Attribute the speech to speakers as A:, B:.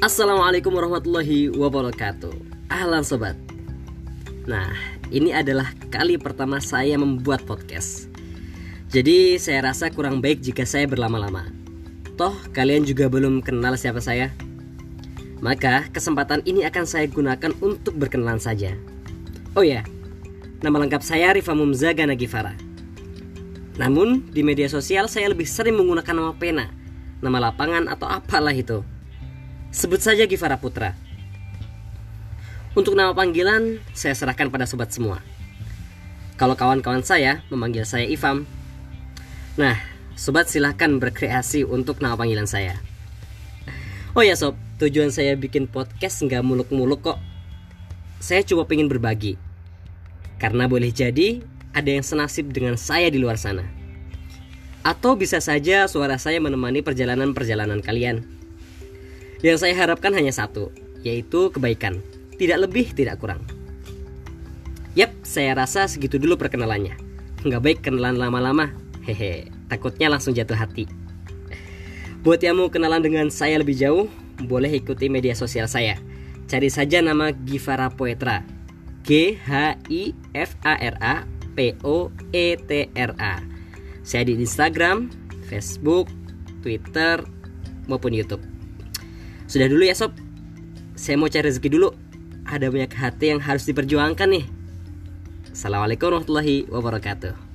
A: Assalamualaikum warahmatullahi wabarakatuh. Ahlan sobat. Nah ini adalah kali pertama saya membuat podcast. Jadi saya rasa kurang baik jika saya berlama-lama. Toh kalian juga belum kenal siapa saya. Maka kesempatan ini akan saya gunakan untuk berkenalan saja. Oh ya Nama lengkap saya Rifa Mumza Gana Gifara Namun di media sosial saya lebih sering menggunakan nama pena Nama lapangan atau apalah itu Sebut saja Givara Putra. Untuk nama panggilan, saya serahkan pada sobat semua. Kalau kawan-kawan saya memanggil saya Ifam. Nah, sobat silahkan berkreasi untuk nama panggilan saya. Oh ya sob, tujuan saya bikin podcast nggak muluk-muluk kok. Saya cuma pengen berbagi. Karena boleh jadi ada yang senasib dengan saya di luar sana. Atau bisa saja suara saya menemani perjalanan-perjalanan kalian. Yang saya harapkan hanya satu, yaitu kebaikan. Tidak lebih, tidak kurang. Yap, saya rasa segitu dulu perkenalannya. Nggak baik kenalan lama-lama. Hehe, takutnya langsung jatuh hati. Buat yang mau kenalan dengan saya lebih jauh, boleh ikuti media sosial saya. Cari saja nama Givara Poetra. G H I F A R A P O E T R A. Saya di Instagram, Facebook, Twitter, maupun YouTube. Sudah dulu ya sob. Saya mau cari rezeki dulu. Ada banyak hati yang harus diperjuangkan nih. Assalamualaikum warahmatullahi wabarakatuh